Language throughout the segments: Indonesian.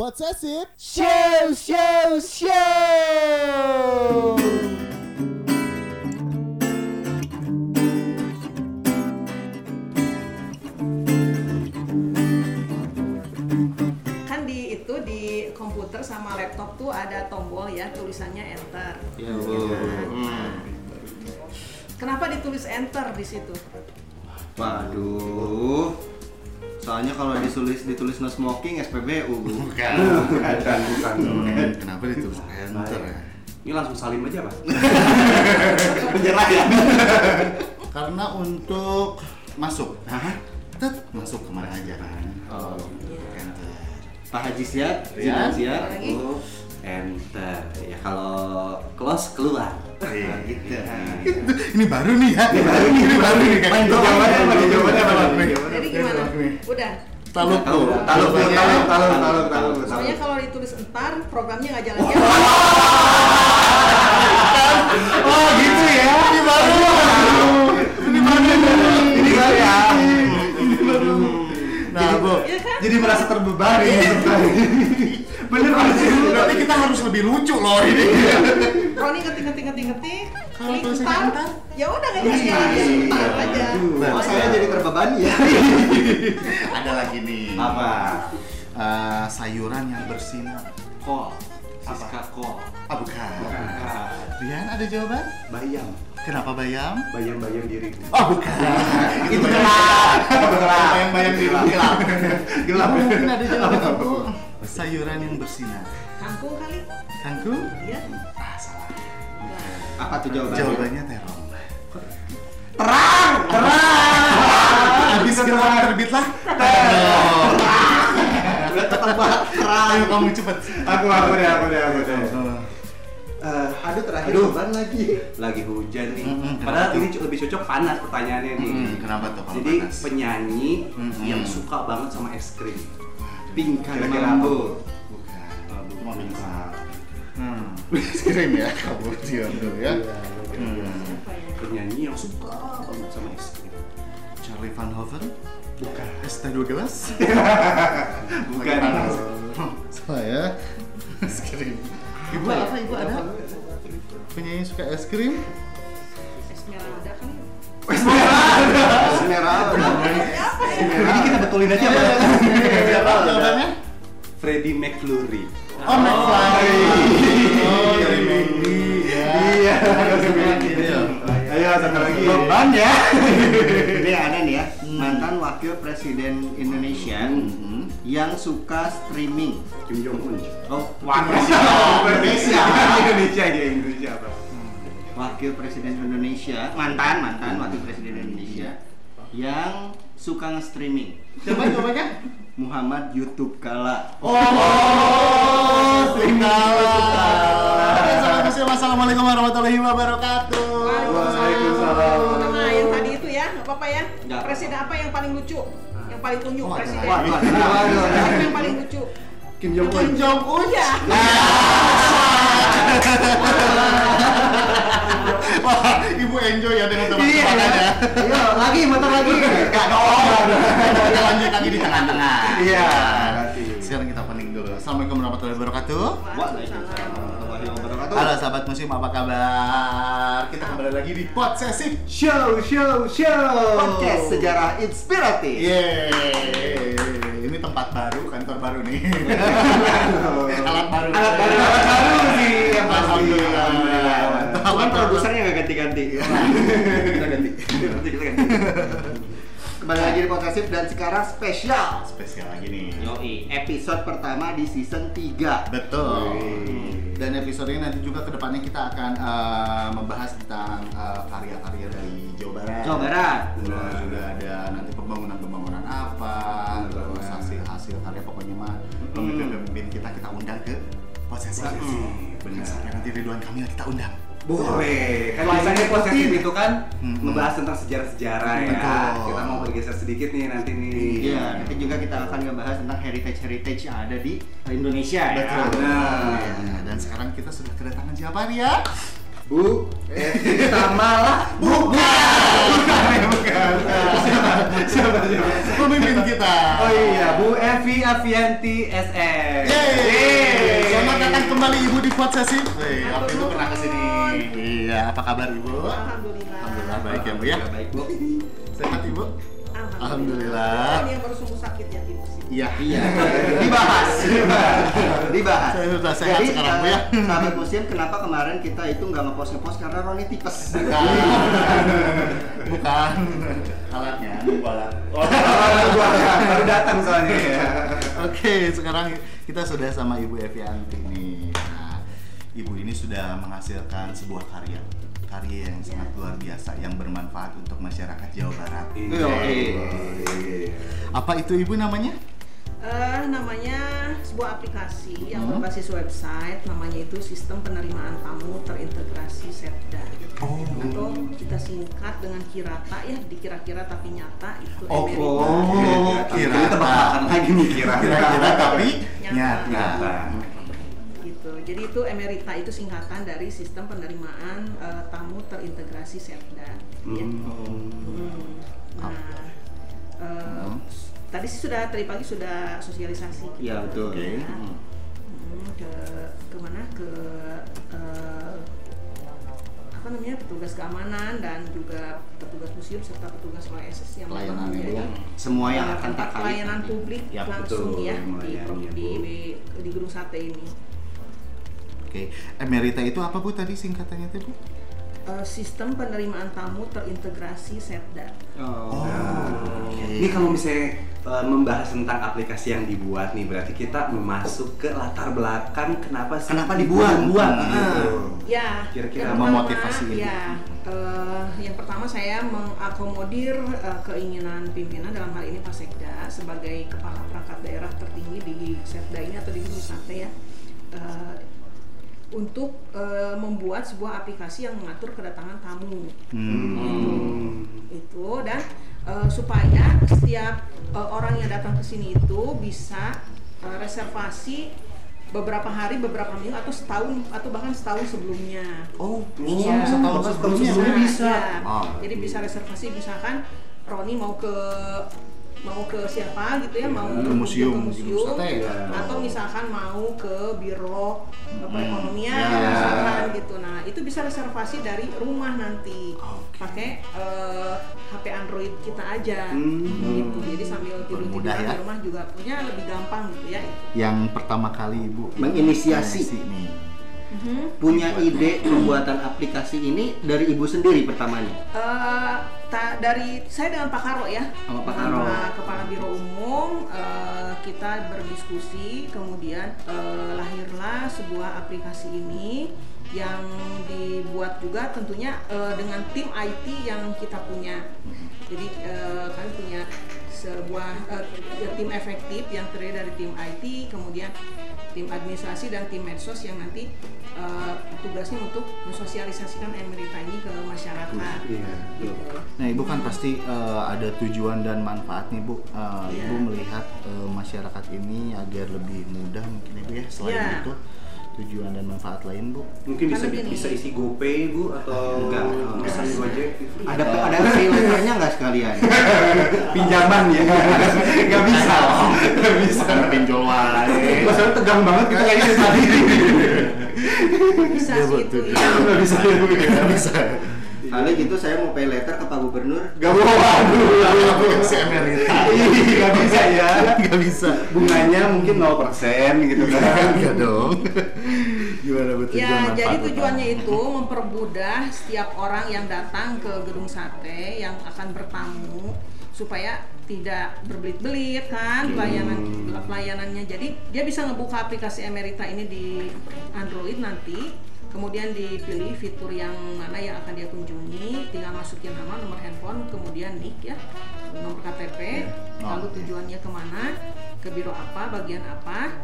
Possessive Show, show, show. kan di itu di komputer sama laptop tuh ada tombol ya tulisannya enter. Ya, Nah, Kenapa ditulis enter di situ? Waduh. Soalnya kalau ditulis ditulis no smoking SPBU. Bu. Bukan. bukan bukan Hmm, Kenapa ditulis enter ya? ini langsung salim aja pak Menyerah ya. Karena untuk masuk, tet masuk ke mana aja kan? Oh. Enter. Pak Haji siap? Siap. Jinan siap? Lagi? Oh. Enter. Ya kalau close keluar. Iya. Nah, gitu. Ini baru nih ya. Ini baru nih. Ini baru nih. Main jawabannya, main jawabannya? Jadi gimana? Udah. Taluk tuh. Taluk, taluk, taluk, taluk, taluk. Soalnya kalau ditulis entar programnya nggak jalan-jalan. Oh gitu ya. Ini baru. Ini baru. Ini baru ya. Jadi merasa terbebani. Bener pasti. Berarti kita harus lebih lucu loh ini. Roni ngetik ngetik ngetik ngetik. Kalau entar? ya udah nggak jalan-jalan entar aja. Kok saya jadi terbebani ya? Ada lagi nih. Apa? Eh, sayuran yang bersinar. kol Siska kol Ah bukan. Rian ada jawaban? bayam Kenapa bayam? bayam-bayam diri Oh bukan. Itu gelap. Gelap. Bayam-bayam di gelap. Gelap. Mungkin ada jawaban Bu. Sayuran yang bersinar. Kangkung kali? Kangkung? Iya. Ah salah. Apa tuh jawabannya? Jawabannya terong. Terang. Terang. Habis kita terbitlah. Terong. Udah ketebak terang. Ayo kamu cepet. aku aku deh aku deh aku deh Eh, aduh terakhir Aduh. beban lagi. lagi hujan nih Mm-mm, padahal kenapa ini lebih cocok panas pertanyaannya nih Hmm, kenapa tuh kalau jadi panas? penyanyi Mm-mm. yang suka banget sama es krim Pingkan Kira-kira mambu. Bukan. Mau bukan. pingsan. Hmm. Krim ya, kamu diam dulu ya. Hmm. penyanyi yang suka banget sama es krim Charlie Van Hoven, bukan es teh dua gelas. bukan Salah ya. Es krim. Ibu apa? Ibu ada? Penyanyi suka es krim? Esmeralda kan? Esmeralda. jadi kita betulin aja Pak. Siapa jawabannya? Freddie McFlurry Oh, McFly. Oh, dari. Ya. Iya. Iya. ayo satu lagi Beban ya. Ini ada nih ya. Mantan wakil presiden Indonesia Hmm. Yang suka streaming. Kim Jong Un Oh, Indonesia Indonesia. Indonesia ya Indonesia apa Wakil presiden Indonesia, mantan mantan wakil presiden Indonesia yang suka nge-streaming. Coba jawabannya? Muhammad YouTube Kala. Oh, tinggal. Assalamualaikum warahmatullahi wabarakatuh. Waalaikumsalam. Nah, yang tadi itu ya, nggak apa-apa ya. Presiden apa yang paling lucu? Yang paling tunjuk Oh, presiden. wah, wah. Siapa yang paling lucu? Kim Jong Un Kim Jong Un. Ya. Wah, ibu enjoy ya dengan tebak-tebakannya. Iya, lagi motor lagi. Enggak dong. Kita lanjut lagi di tengah-tengah. Iya. Assalamualaikum warahmatullahi wabarakatuh. Waalaikumsalam warahmatullahi wabarakatuh. Halo sahabat museum, apa kabar? Kita kembali lagi di Pod Sesif. Show, show, show. Podcast sejarah inspiratif. Yeay. Ini tempat baru, kantor baru nih. Alat baru. Alat baru, alat baru sih. Alhamdulillah. Alhamdulillah. Cuman produsernya nggak ganti-ganti. kita ganti kita ganti. Kembali lagi di Podcastif dan sekarang spesial. Spesial lagi nih. Yoi, episode pertama di season 3. Betul. Dan episode ini nanti juga ke depannya kita akan eh, membahas tentang eh, karya-karya dari Jawa Barat. Jawa Barat. Terus juga ada nanti pembangunan-pembangunan apa, terus hasil-hasil karya pokoknya mah pemimpin-pemimpin kita kita undang ke posesif. Benar. Sampai nanti Ridwan Kamil kita undang. Boleh kan Wah, biasanya ini posesif itu kan Hmm. membahas tentang sejarah-sejarah ya Betul. kita mau bergeser sedikit nih nanti nih Iya, nanti juga kita akan ngebahas tentang heritage-heritage yang ada di Indonesia ya. Betul. Nah. Ya, dan sekarang kita sudah kedatangan siapa nih ya? Bu, eh, kita malah Bukan. Bukan. siapa siapa Pemimpin kita. oh iya Bu Evi Avianti SM Yeay. Podsesif. Wih, Matur waktu itu pernah ke sini. Iya, apa kabar Ibu? Alhamdulillah. Alhamdulillah baik ya Bu ya. Baik, Bu. Sehat Ibu? Alhamdulillah. Ini yang baru sembuh sakit ya di sini. Iya. Iya. Dibahas. Dibahas. Saya sudah sehat Jadi, sekarang, Bu, ya. eh, Sahabat museum, kenapa kemarin kita itu nggak ngepost ngepost karena Roni tipes. Bukan alatnya, nunggu alat. Oh, baru datang soalnya ya. Oke, sekarang kita sudah sama Ibu Evianti nih. Ini sudah menghasilkan sebuah karya karya yang sangat luar biasa yang bermanfaat untuk masyarakat Jawa Barat. Iya, oke. Apa itu Ibu namanya? Eh, namanya sebuah aplikasi yang Hmm. berbasis website, namanya itu Sistem Penerimaan Tamu Terintegrasi Setda. Oh. Atau kita singkat dengan Kirata ya, dikira-kira tapi nyata itu Oh, Emerita. oh, Kira kira tebakan lagi nih kira. kira-kira tapi Nyata. nyata. Nyata. Jadi itu Emerita itu singkatan dari Sistem Penerimaan eh, Tamu Terintegrasi Setda. ya. Hmm. Hmm. Nah, eh, Hmm. tadi sih sudah tadi pagi sudah sosialisasi. Iya, betul. Oke. Ya. Hmm. Hmm, ke ke mana ke eh, apa namanya petugas keamanan dan juga petugas museum serta petugas OSS yang Pelayanan ya, ya. Semua yang eh, akan terkait pelayanan publik Ya, langsung betul, ya di, ya, di, di, di gedung sate ini. Oke, Emerita itu apa Bu tadi singkatannya itu Bu? Eh, sistem penerimaan tamu terintegrasi Setda. Oh. Ini kalau misalnya eh, membahas tentang aplikasi yang dibuat nih, berarti kita masuk ke latar belakang kenapa sih Kenapa dibuat? Buat Hmm. gitu. Ya, Kira-kira memotivasi Ibu. Ya, eh, yang pertama saya mengakomodir eh, keinginan pimpinan dalam hal ini Pak Sekda sebagai kepala perangkat daerah tertinggi di Setda ini atau di Gedung Sate ya. eh, untuk eh, membuat sebuah aplikasi yang mengatur kedatangan tamu Hmm. itu dan eh, supaya setiap eh, orang yang datang ke sini itu bisa eh, reservasi beberapa hari, beberapa minggu atau setahun atau bahkan setahun sebelumnya. Oh, Iya. setahun sebelumnya. sebelumnya bisa. Iya. Oh. Jadi bisa reservasi misalkan Roni mau ke mau ke siapa gitu ya mau Ke museum, ke museum ya. atau misalkan mau ke biro perekonomian Ya. misalkan gitu nah itu bisa reservasi dari rumah nanti Oke. pakai eh, HP Android kita aja Hmm. gitu jadi sambil tidur Bermudah tiduran ya. di rumah juga punya lebih gampang gitu ya Yang pertama kali Ibu Menginisiasi. nih. Mhm. Punya ide pembuatan aplikasi ini dari ibu sendiri pertamanya. Eh, ta- dari saya dengan Pak Karo ya, Sama Pak Karo. Pak Kepala Biro Umum, eh, kita berdiskusi, kemudian eh, lahirlah sebuah aplikasi ini yang dibuat juga tentunya eh, dengan tim IT yang kita punya. Jadi eh, kami punya sebuah ya, tim efektif yang terdiri dari tim IT, kemudian tim administrasi dan tim medsos yang nanti eh, tugasnya untuk mensosialisasikan Emerita ini ke masyarakat. Iya. Gitu. Nah, Ibu kan pasti eh, ada tujuan dan manfaat nih, Bu. Eh, Iya. Ibu melihat eh, masyarakat ini agar lebih mudah mungkin Ibu ya. Selain Iya. itu, tujuan dan manfaat lain, Bu. Mungkin bisa Karena gini. bisa isi GoPay Bu atau Enggak. bisa Enggak. Gojek gitu. Ada ada letternya nggak sekalian? pinjaman ya. Enggak bisa. Enggak bisa. Bukan pinjol wae. Masalah tegang banget kita kayak ini tadi. bisa Iya, sih Bu, itu tujuan. ya. Enggak bisa ya Bu. Nggak bisa. Kali gitu saya mau pay letter ke Pak Gubernur. Enggak mau waduh. Aplikasi Emerita. Enggak bisa ya. Nggak bisa. Bunganya mungkin 0% gitu kan. Enggak dong. Gimana tujuan Ya, jadi tujuannya itu mempermudah setiap orang yang datang ke gedung sate yang akan bertamu supaya tidak berbelit-belit kan pelayanan pelayanannya. Jadi dia bisa ngebuka aplikasi Emerita ini di Android nanti. Kemudian dipilih fitur yang mana yang akan dia kunjungi, tinggal masukin nama, nomor handphone, kemudian nick ya, nomor KTP, Oh, lalu oke. tujuannya ke mana, ke biro apa, bagian apa,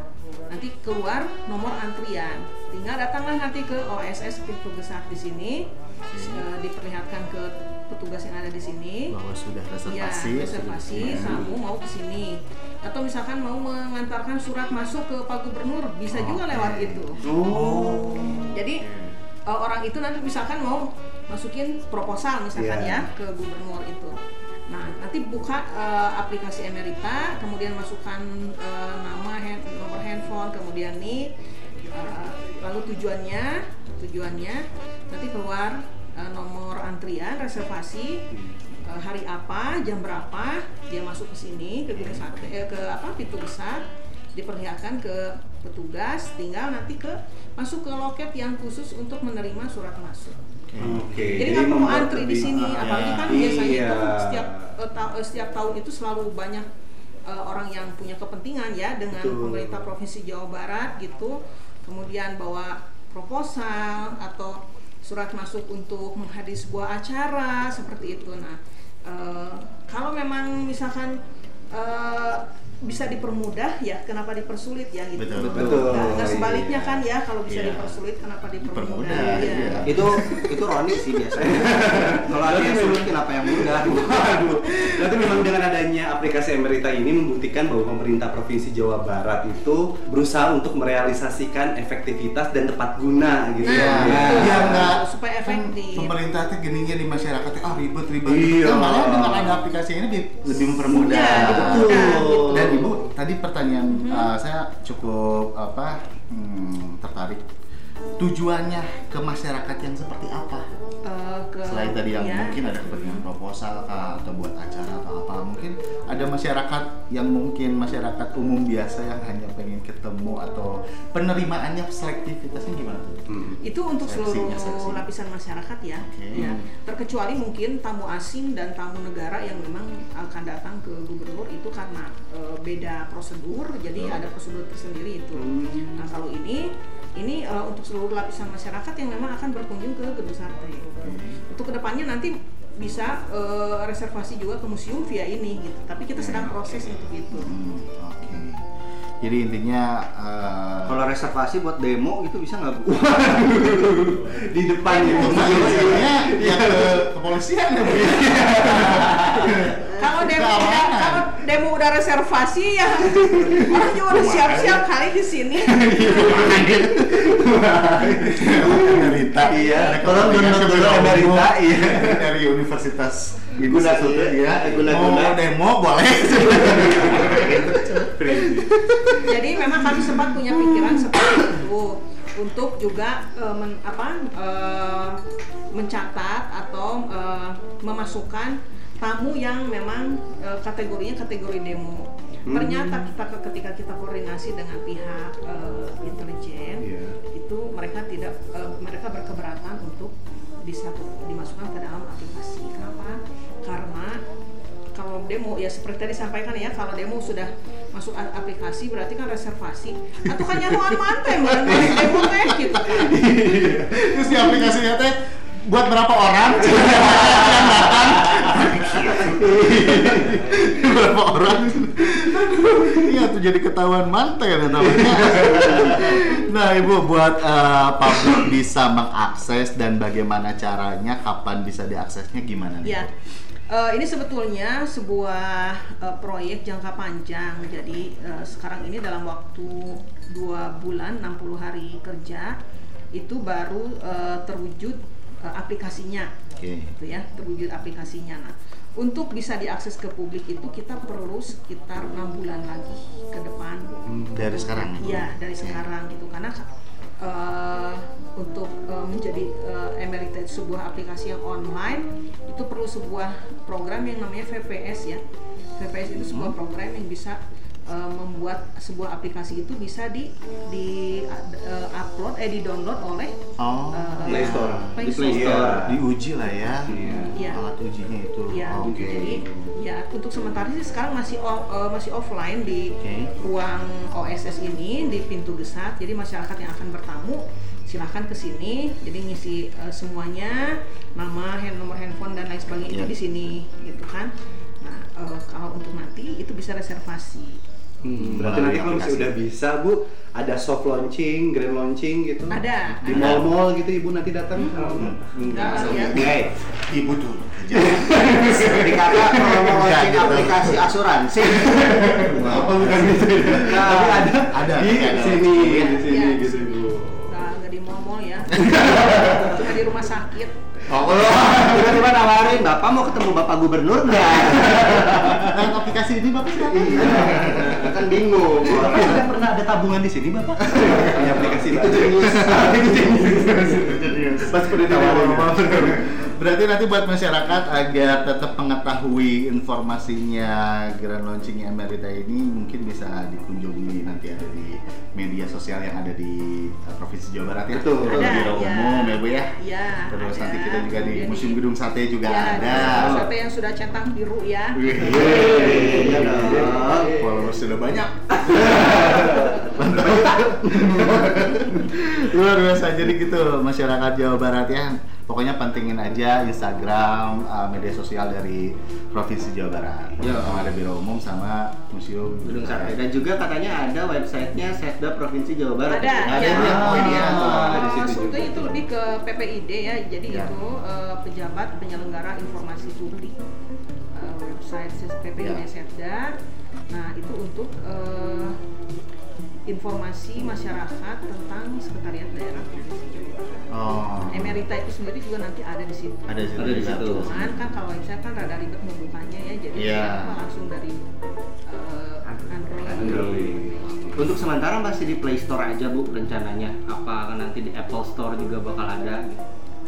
nanti keluar nomor antrian tinggal datanglah nanti ke OSS pintu besar di sini eh, diperlihatkan ke petugas yang ada di sini bahwa sudah ya reservasi. reservasi sudah- kamu mau ke sini atau misalkan mau mengantarkan surat masuk ke Pak Gubernur bisa juga Oke. lewat itu Oh. jadi eh, orang itu nanti misalkan mau masukin proposal misalkan Iya. ya ke gubernur itu. Nah nanti buka eh, aplikasi Emerita, kemudian masukkan eh, nama, hand- nomor handphone, kemudian nih Uh, lalu tujuannya, tujuannya nanti keluar uh, nomor antrian reservasi uh, hari apa, jam berapa dia masuk ke sini ke gedung sate, eh, ke apa pintu besar diperlihatkan ke petugas, tinggal nanti ke masuk ke loket yang khusus untuk menerima surat masuk. Oke. Jadi nggak perlu antri di sini, ah, apalagi kan iya. biasanya itu setiap eh, ta- eh, setiap tahun itu selalu banyak orang yang punya kepentingan ya dengan Betul. pemerintah provinsi Jawa Barat gitu, kemudian bawa proposal atau surat masuk untuk menghadiri sebuah acara seperti itu. Nah, eh, kalau memang misalkan eh, bisa dipermudah ya, kenapa dipersulit ya gitu. Betul. Betul. Nah, nah, sebaliknya kan ya kalau bisa Iya. dipersulit kenapa dipermudah? Dipermudah, Iya. iya. itu itu Roni sih biasanya kalau ada yang sulit kenapa yang mudah Waduh, berarti memang dengan adanya aplikasi Emerita ini membuktikan bahwa pemerintah Provinsi Jawa Barat itu berusaha untuk merealisasikan efektivitas dan tepat guna gitu Nah, ya. betul. Biar nggak Supaya efektif. pemerintah tuh gininya di masyarakat tuh, ah ribet ribet. Iya. Nah, malah dengan ada aplikasi ini bi- lebih mempermudah. Iya, dipermudah, gitu. Dan ibu tadi pertanyaan uh, saya cukup apa hmm, tertarik. Tujuannya ke masyarakat yang seperti apa? Eh, ke Selain tadi yang ya. mungkin ada kepentingan proposal kah, atau buat acara atau apa, mungkin ada masyarakat yang mungkin masyarakat umum biasa yang hanya pengen ketemu atau penerimaannya selektivitasnya gimana tuh? Hmm. itu untuk seluruh Seleksinya, seleksi. lapisan masyarakat ya, Oke. ya terkecuali mungkin tamu asing dan tamu negara yang memang akan datang ke gubernur itu karena eh, beda prosedur jadi ada prosedur tersendiri itu Hmm. nah kalau ini ini eh, untuk seluruh lapisan masyarakat yang memang akan berkunjung ke gedung sate untuk ke depannya nanti bisa eh, reservasi juga ke museum via ini gitu. Tapi kita sedang proses untuk itu. Hmm, Oke. Jadi intinya uh, kalau reservasi buat demo itu bisa nggak bu? Di depan Iya, itu. maksudnya ya ke kepolisian ya Bu. kalau demo kalau demo udah reservasi ya orang juga udah siap-siap kali di sini Emerita. Iya, dulu ketua Emerita, iya. Dari Universitas Guna- ya. guna-guna. Mau demo boleh. jadi memang kami sempat punya pikiran seperti itu untuk juga eh, men- apa eh, mencatat atau eh, memasukkan tamu yang memang eh, kategorinya kategori demo. Hmm. ternyata kita ketika kita koordinasi dengan pihak eh, intelijen Iya. itu mereka tidak eh, mereka berkeberatan untuk bisa dimasukkan ke dalam aplikasi. Kenapa? Karena kalau demo ya seperti tadi disampaikan ya kalau demo sudah masuk aplikasi berarti kan reservasi. Atau kan nyaruan mantai bukan demo teh gitu kan. Terus di aplikasinya teh buat berapa orang berapa orang. Iya tuh jadi ketahuan mantai ya namanya. Nah ibu buat eh, publik bisa mengakses dan bagaimana caranya kapan bisa diaksesnya gimana nih ya Bu? eh, ini sebetulnya sebuah eh, proyek jangka panjang. Jadi eh, sekarang ini dalam waktu dua bulan 60 hari kerja itu baru eh, terwujud eh, aplikasinya. Oke. Gitu ya terwujud aplikasinya. Nah untuk bisa diakses ke publik itu kita perlu sekitar enam bulan lagi ke depan dari sekarang Bu? Iya dari Oke. sekarang gitu karena eh, untuk eh, menjadi eh, Emerita itu sebuah aplikasi yang online itu perlu sebuah program yang namanya VPS ya VPS itu sebuah Hmm. program yang bisa eh, membuat sebuah aplikasi itu bisa di di eh, upload eh di download oleh oh eh, Play Store. Play Di Play Store. Store. Iya. diuji lah ya Iya. Iya. alat ujinya itu Ya, oke jadi ya untuk sementara sih sekarang masih eh, masih offline di Oke. ruang OSS ini di pintu gesat. Jadi masyarakat yang akan bertamu silahkan ke sini. Jadi ngisi eh, semuanya nama, hand, nomor handphone dan lain sebagainya itu Iya. di sini gitu kan. Nah eh, kalau untuk nanti itu bisa reservasi. Hmm, berarti nanti kalau misalnya udah bisa bu, ada soft launching, grand launching gitu. Ada, Di mall-mall gitu ibu nanti datang. Enggak, ya. Oke. ibu tuh dikata kalau mau Enggak, launching aplikasi asuransi Oh bukan gitu. ya. Tapi ada Ada, di ada. sini, di sini gitu bu. Nggak, nggak di di mall-mall ya. Cuma di rumah sakit. Oh, tiba-tiba nawarin, Bapak mau ketemu Bapak Gubernur nggak? Nah, aplikasi ini bapak siapa? Iya, kan bingung. Bapak sudah pernah ada tabungan di sini bapak? Punya aplikasi Itu jenius. Itu jenius. Pas udah ditawarin. Berarti nanti buat masyarakat agar tetap mengetahui informasinya Grand Launching Emerita ini mungkin bisa dikunjungi nanti ada di media sosial yang ada di uh, Provinsi Jawa Barat ya. Di Ada, Biro ya. Umum ya Bu ya. Iya. Terus ada. nanti kita juga di Kemudian Museum Gedung Sate juga ya, ada. di Sate yang sudah centang biru ya. Iya followers sudah banyak. Luar biasa jadi gitu masyarakat Jawa Barat ya. Pokoknya pentingin aja Instagram, uh, media sosial dari Provinsi Jawa Barat. Ya. Yang ada Biro Umum sama Museum Gedung Sate. Dan juga katanya ada websitenya Setda Provinsi Jawa Barat. Ada, Ada ya. ya. Oh, Jadi eh, di situ sebetulnya juga. itu lebih ke PPID ya. Jadi Ya. itu eh, pejabat penyelenggara informasi publik Eh, website PPID Ya. Setda. Nah itu untuk eh, informasi masyarakat tentang sekretariat daerah Provinsi Jawa Barat. Oh. Emerita itu sendiri juga nanti ada di situ. Ada di situ. Ada di situ. Cuman kan kalau website kan rada ribet membukanya ya, jadi Iya. apa, langsung dari eh, Android. Android. Untuk sementara masih di Play Store aja Bu rencananya. Apa nanti di Apple Store juga bakal ada?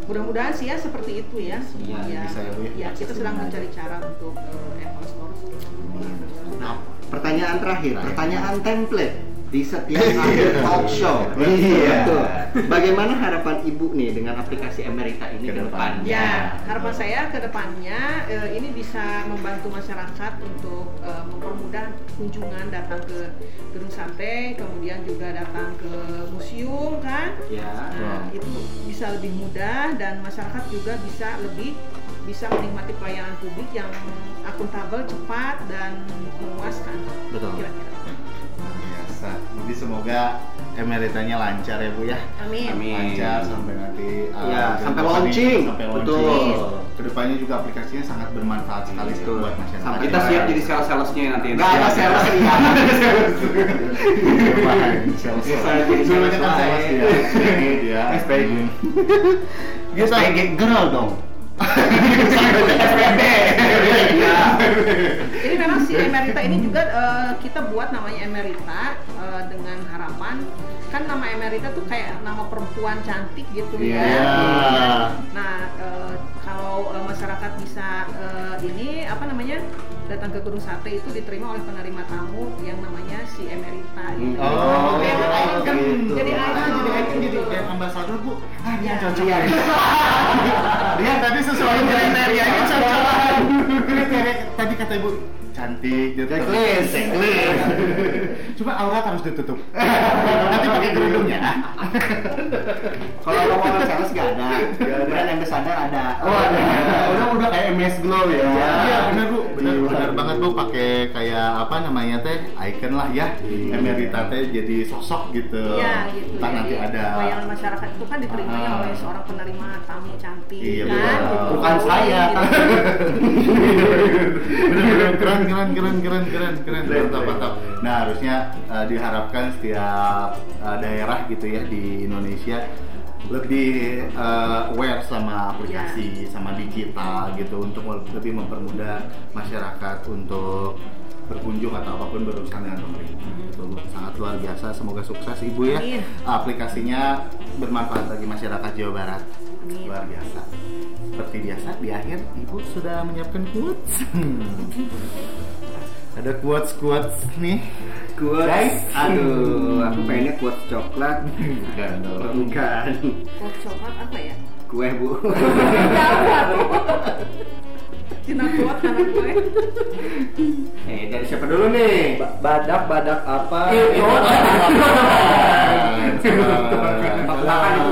Mudah-mudahan sih ya seperti itu ya. Iya, bisa ya, Bu, ya. Ya, kita sedang mencari cara untuk eh, Apple Store. Nah, pertanyaan Terakhir. pertanyaan template di setiap akhir talk show. Iya. Betul. Bagaimana harapan Ibu nih dengan aplikasi Emerita ini Ke ke depan. depannya? Ya, harapan saya ke depannya eh, ini bisa membantu masyarakat untuk eh, mempermudah kunjungan datang ke Gedung Sate, kemudian juga datang ke museum kan. Ya. Nah, Wow. itu bisa lebih mudah dan masyarakat juga bisa lebih bisa menikmati pelayanan publik yang akuntabel, cepat dan memuaskan. Betul. Kira-kira. Biasa. Jadi semoga emeritanya lancar ya Bu ya. Amin. Amin. lancar sampai nanti uh, Ya, sampai launching. sampai Betul. launching. Ke depannya juga aplikasinya sangat bermanfaat sekali Betul. buat masyarakat. Sampai Kita siap jadi sales-salesnya nanti. Nggak ada sales ya. Sales. Kan sales ya. Ya. SPG. Kita SPG girl dong. Jadi memang si Emerita ini juga eh, kita buat namanya Emerita eh, dengan harapan kan nama Emerita tuh kayak nama perempuan cantik gitu Iya. ya. Nah eh, kalau eh, masyarakat bisa eh, ini apa namanya datang ke Gedung Sate itu diterima oleh penerima tamu yang namanya si Emerita gitu. Oh, Jadi iya, icon, gitu. jadi Ah, icon. jadi icon, jadi brand ambassador bu. Ah, dia Ya. cocok. Dia tadi sesuai kriterianya cocok. Tadi kata ibu cantik, gitu. Checklist, checklist. Cuma aurat harus ditutup. Nanti pakai kerudung ya. Kalau lowongan sales nggak ada. Brand ambassador ada. Oh, ada. Udah udah kayak MS Glow ya. Iya benar bu, benar benar banget bu pakai kayak apa namanya teh icon lah ya, emerita teh jadi sosok gitu. Iya gitu. Ntar nanti ada. Pelayanan masyarakat itu kan diterimanya Ah. oleh seorang penerima tamu cantik Iya, kan. betul. gitu. Bukan saya, Gitu. Bener-bener keren keren keren keren keren keren mantap mantap. Nah harusnya uh, diharapkan setiap uh, daerah gitu ya di Indonesia lebih uh, aware sama aplikasi sama digital gitu untuk lebih mempermudah masyarakat untuk berkunjung atau apa pun berurusan dengan pemerintah. Betul, Bu. sangat luar biasa. Semoga sukses Ibu ya. Amin. Aplikasinya bermanfaat bagi masyarakat Jawa Barat. Amin. Luar biasa. Seperti biasa di akhir Ibu sudah menyiapkan quotes. Ada quotes quotes nih. Quotes. Guys. Aduh, aku pengennya quotes coklat. Bukan dong. Bukan. Kok coklat apa ya? Kue bu. Tina kuat karena gue. Eh dari siapa dulu nih? Badak badak apa? Eh, oh. Makan itu.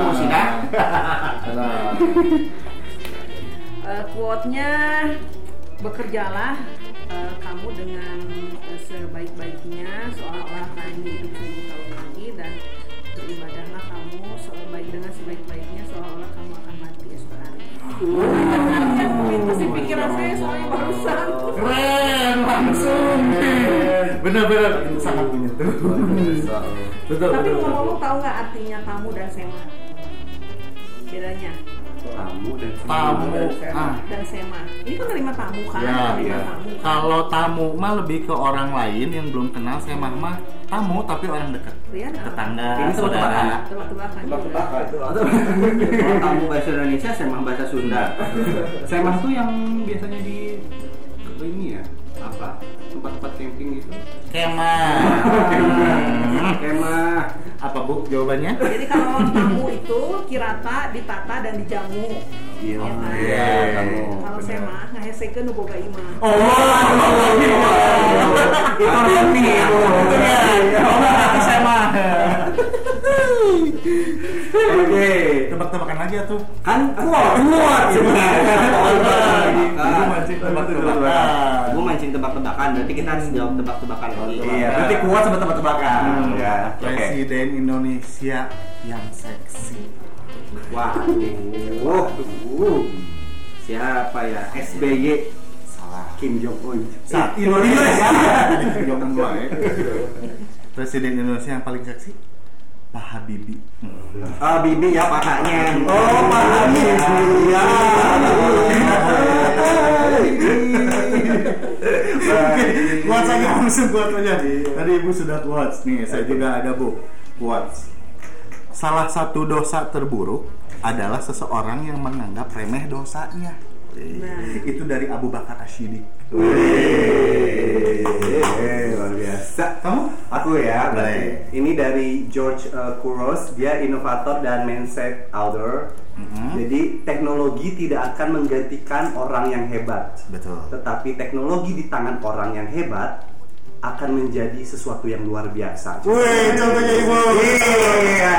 Salah. Eh, quote-nya bekerjalah eh, kamu dengan eh, sebaik-baiknya seolah-olah kamu hidup seribu tahun lagi dan beribadahlah kamu sebaik dengan sebaik-baiknya seolah-olah kamu akan mati esok hari. itu sih pikiran saya soalnya barusan. Keren langsung. Benar-benar sangat menyentuh. Betul. Tapi ngomong-ngomong tahu nggak artinya tamu dan sema? bedanya Tamu dan Tamu. sema. Ah. dan sema ini kan terima tamu kan Ya, terima iya. tamu kan. Kalau tamu mah lebih ke orang lain yang belum kenal saya mah mah tamu tapi orang dekat. Apa? Tetangga, Ini saudara. tebak-tebakan. tebak-tebakan itu. Kalau tamu bahasa Indonesia, semah bahasa Sunda. Semah tuh yang biasanya di ini ya apa tempat-tempat camping gitu. Kemah. Hmm. Kemah. Apa Bu jawabannya? jadi kalau tamu itu kirata ditata dan dijamu Iya. Ya kan? Iya, kamu. kalau sema ngahesekeun nu boga imah Oh, itu Roni itu. Iya, oh, saya mah. Oke. Tebak-tebakan lagi ya tuh. Kan kuat kuat Ibu mancing tebak-tebakan. Gue mancing tebak-tebakan, berarti kita harus jawab tebak-tebakan lagi. Iya, berarti kuat sama tebak-tebakan. Hmm. Ya, oke. Presiden Indonesia yang seksi. Waduh, Uh, siapa ya? SBY. Salah. Kim Jong Un. Saat Indonesia. Jangan mulai. Presiden Indonesia yang paling seksi Pak Habibie. Oh, Bibi ya pakaknya. Oh, Pak Habibie. Ya. Kuat saja langsung kuat saja. Tadi ibu sudah kuat nih, saya juga ada bu kuat. Salah satu dosa terburuk adalah seseorang yang menganggap remeh dosanya. Nah. Itu dari Abu Bakar Ashidik. Luar biasa. Kamu? Aku ya, Baik. ini dari George uh, Couros, dia inovator dan mindset elder. Mhm. Jadi teknologi tidak akan menggantikan orang yang hebat, Betul. tetapi teknologi di tangan orang yang hebat akan menjadi sesuatu yang luar biasa. Wih, contohnya ibu. Iya.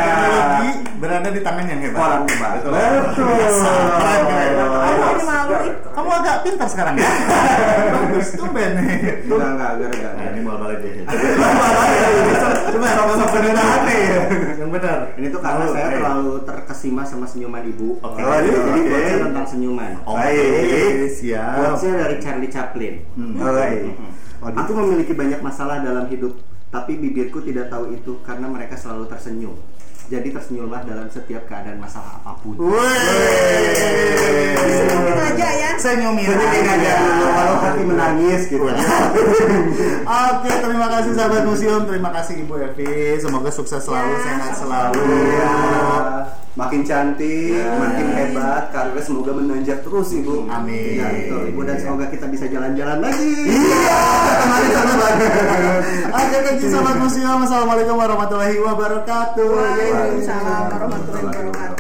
Berada di tangan yang hebat. Orang hebat. Betul. Betul. Keren, keren. Kamu ini malu. Kamu agak pintar sekarang ya. Bagus tuh Ben. Enggak, enggak, enggak, enggak. Nah, ini mau balik deh. Coba sama-sama benar hati. Yang benar. Ini tuh karena Oh, saya oke. terlalu terkesima sama senyuman ibu. Oke. Oh, jadi Oke. quotesnya tentang senyuman. Oke, siap. Quotesnya dari Charlie Chaplin. Hmm. Oke. Aku memiliki banyak masalah dalam hidup, tapi bibirku tidak tahu itu karena mereka selalu tersenyum. Jadi tersenyumlah dalam setiap keadaan masalah apa pun. Senyumin aja ya. Saya nyumin Senyumin aja kalau hati menangis gitu. Oke, terima kasih sahabat museum, terima kasih Ibu Evi. Semoga sukses selalu, Ya, sehat selalu. Iya. Makin cantik, Ya. makin hebat, karirnya semoga menanjak terus ibu. Amin. Ya, betul, Ibu dan semoga kita bisa jalan-jalan lagi. Kemarin sama banget. Oke, thank you sahabat museum. Assalamualaikum warahmatullahi wabarakatuh. Waalaikumsalam warahmatullahi wabarakatuh.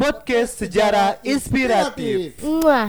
Podcast sejarah inspiratif. Muah.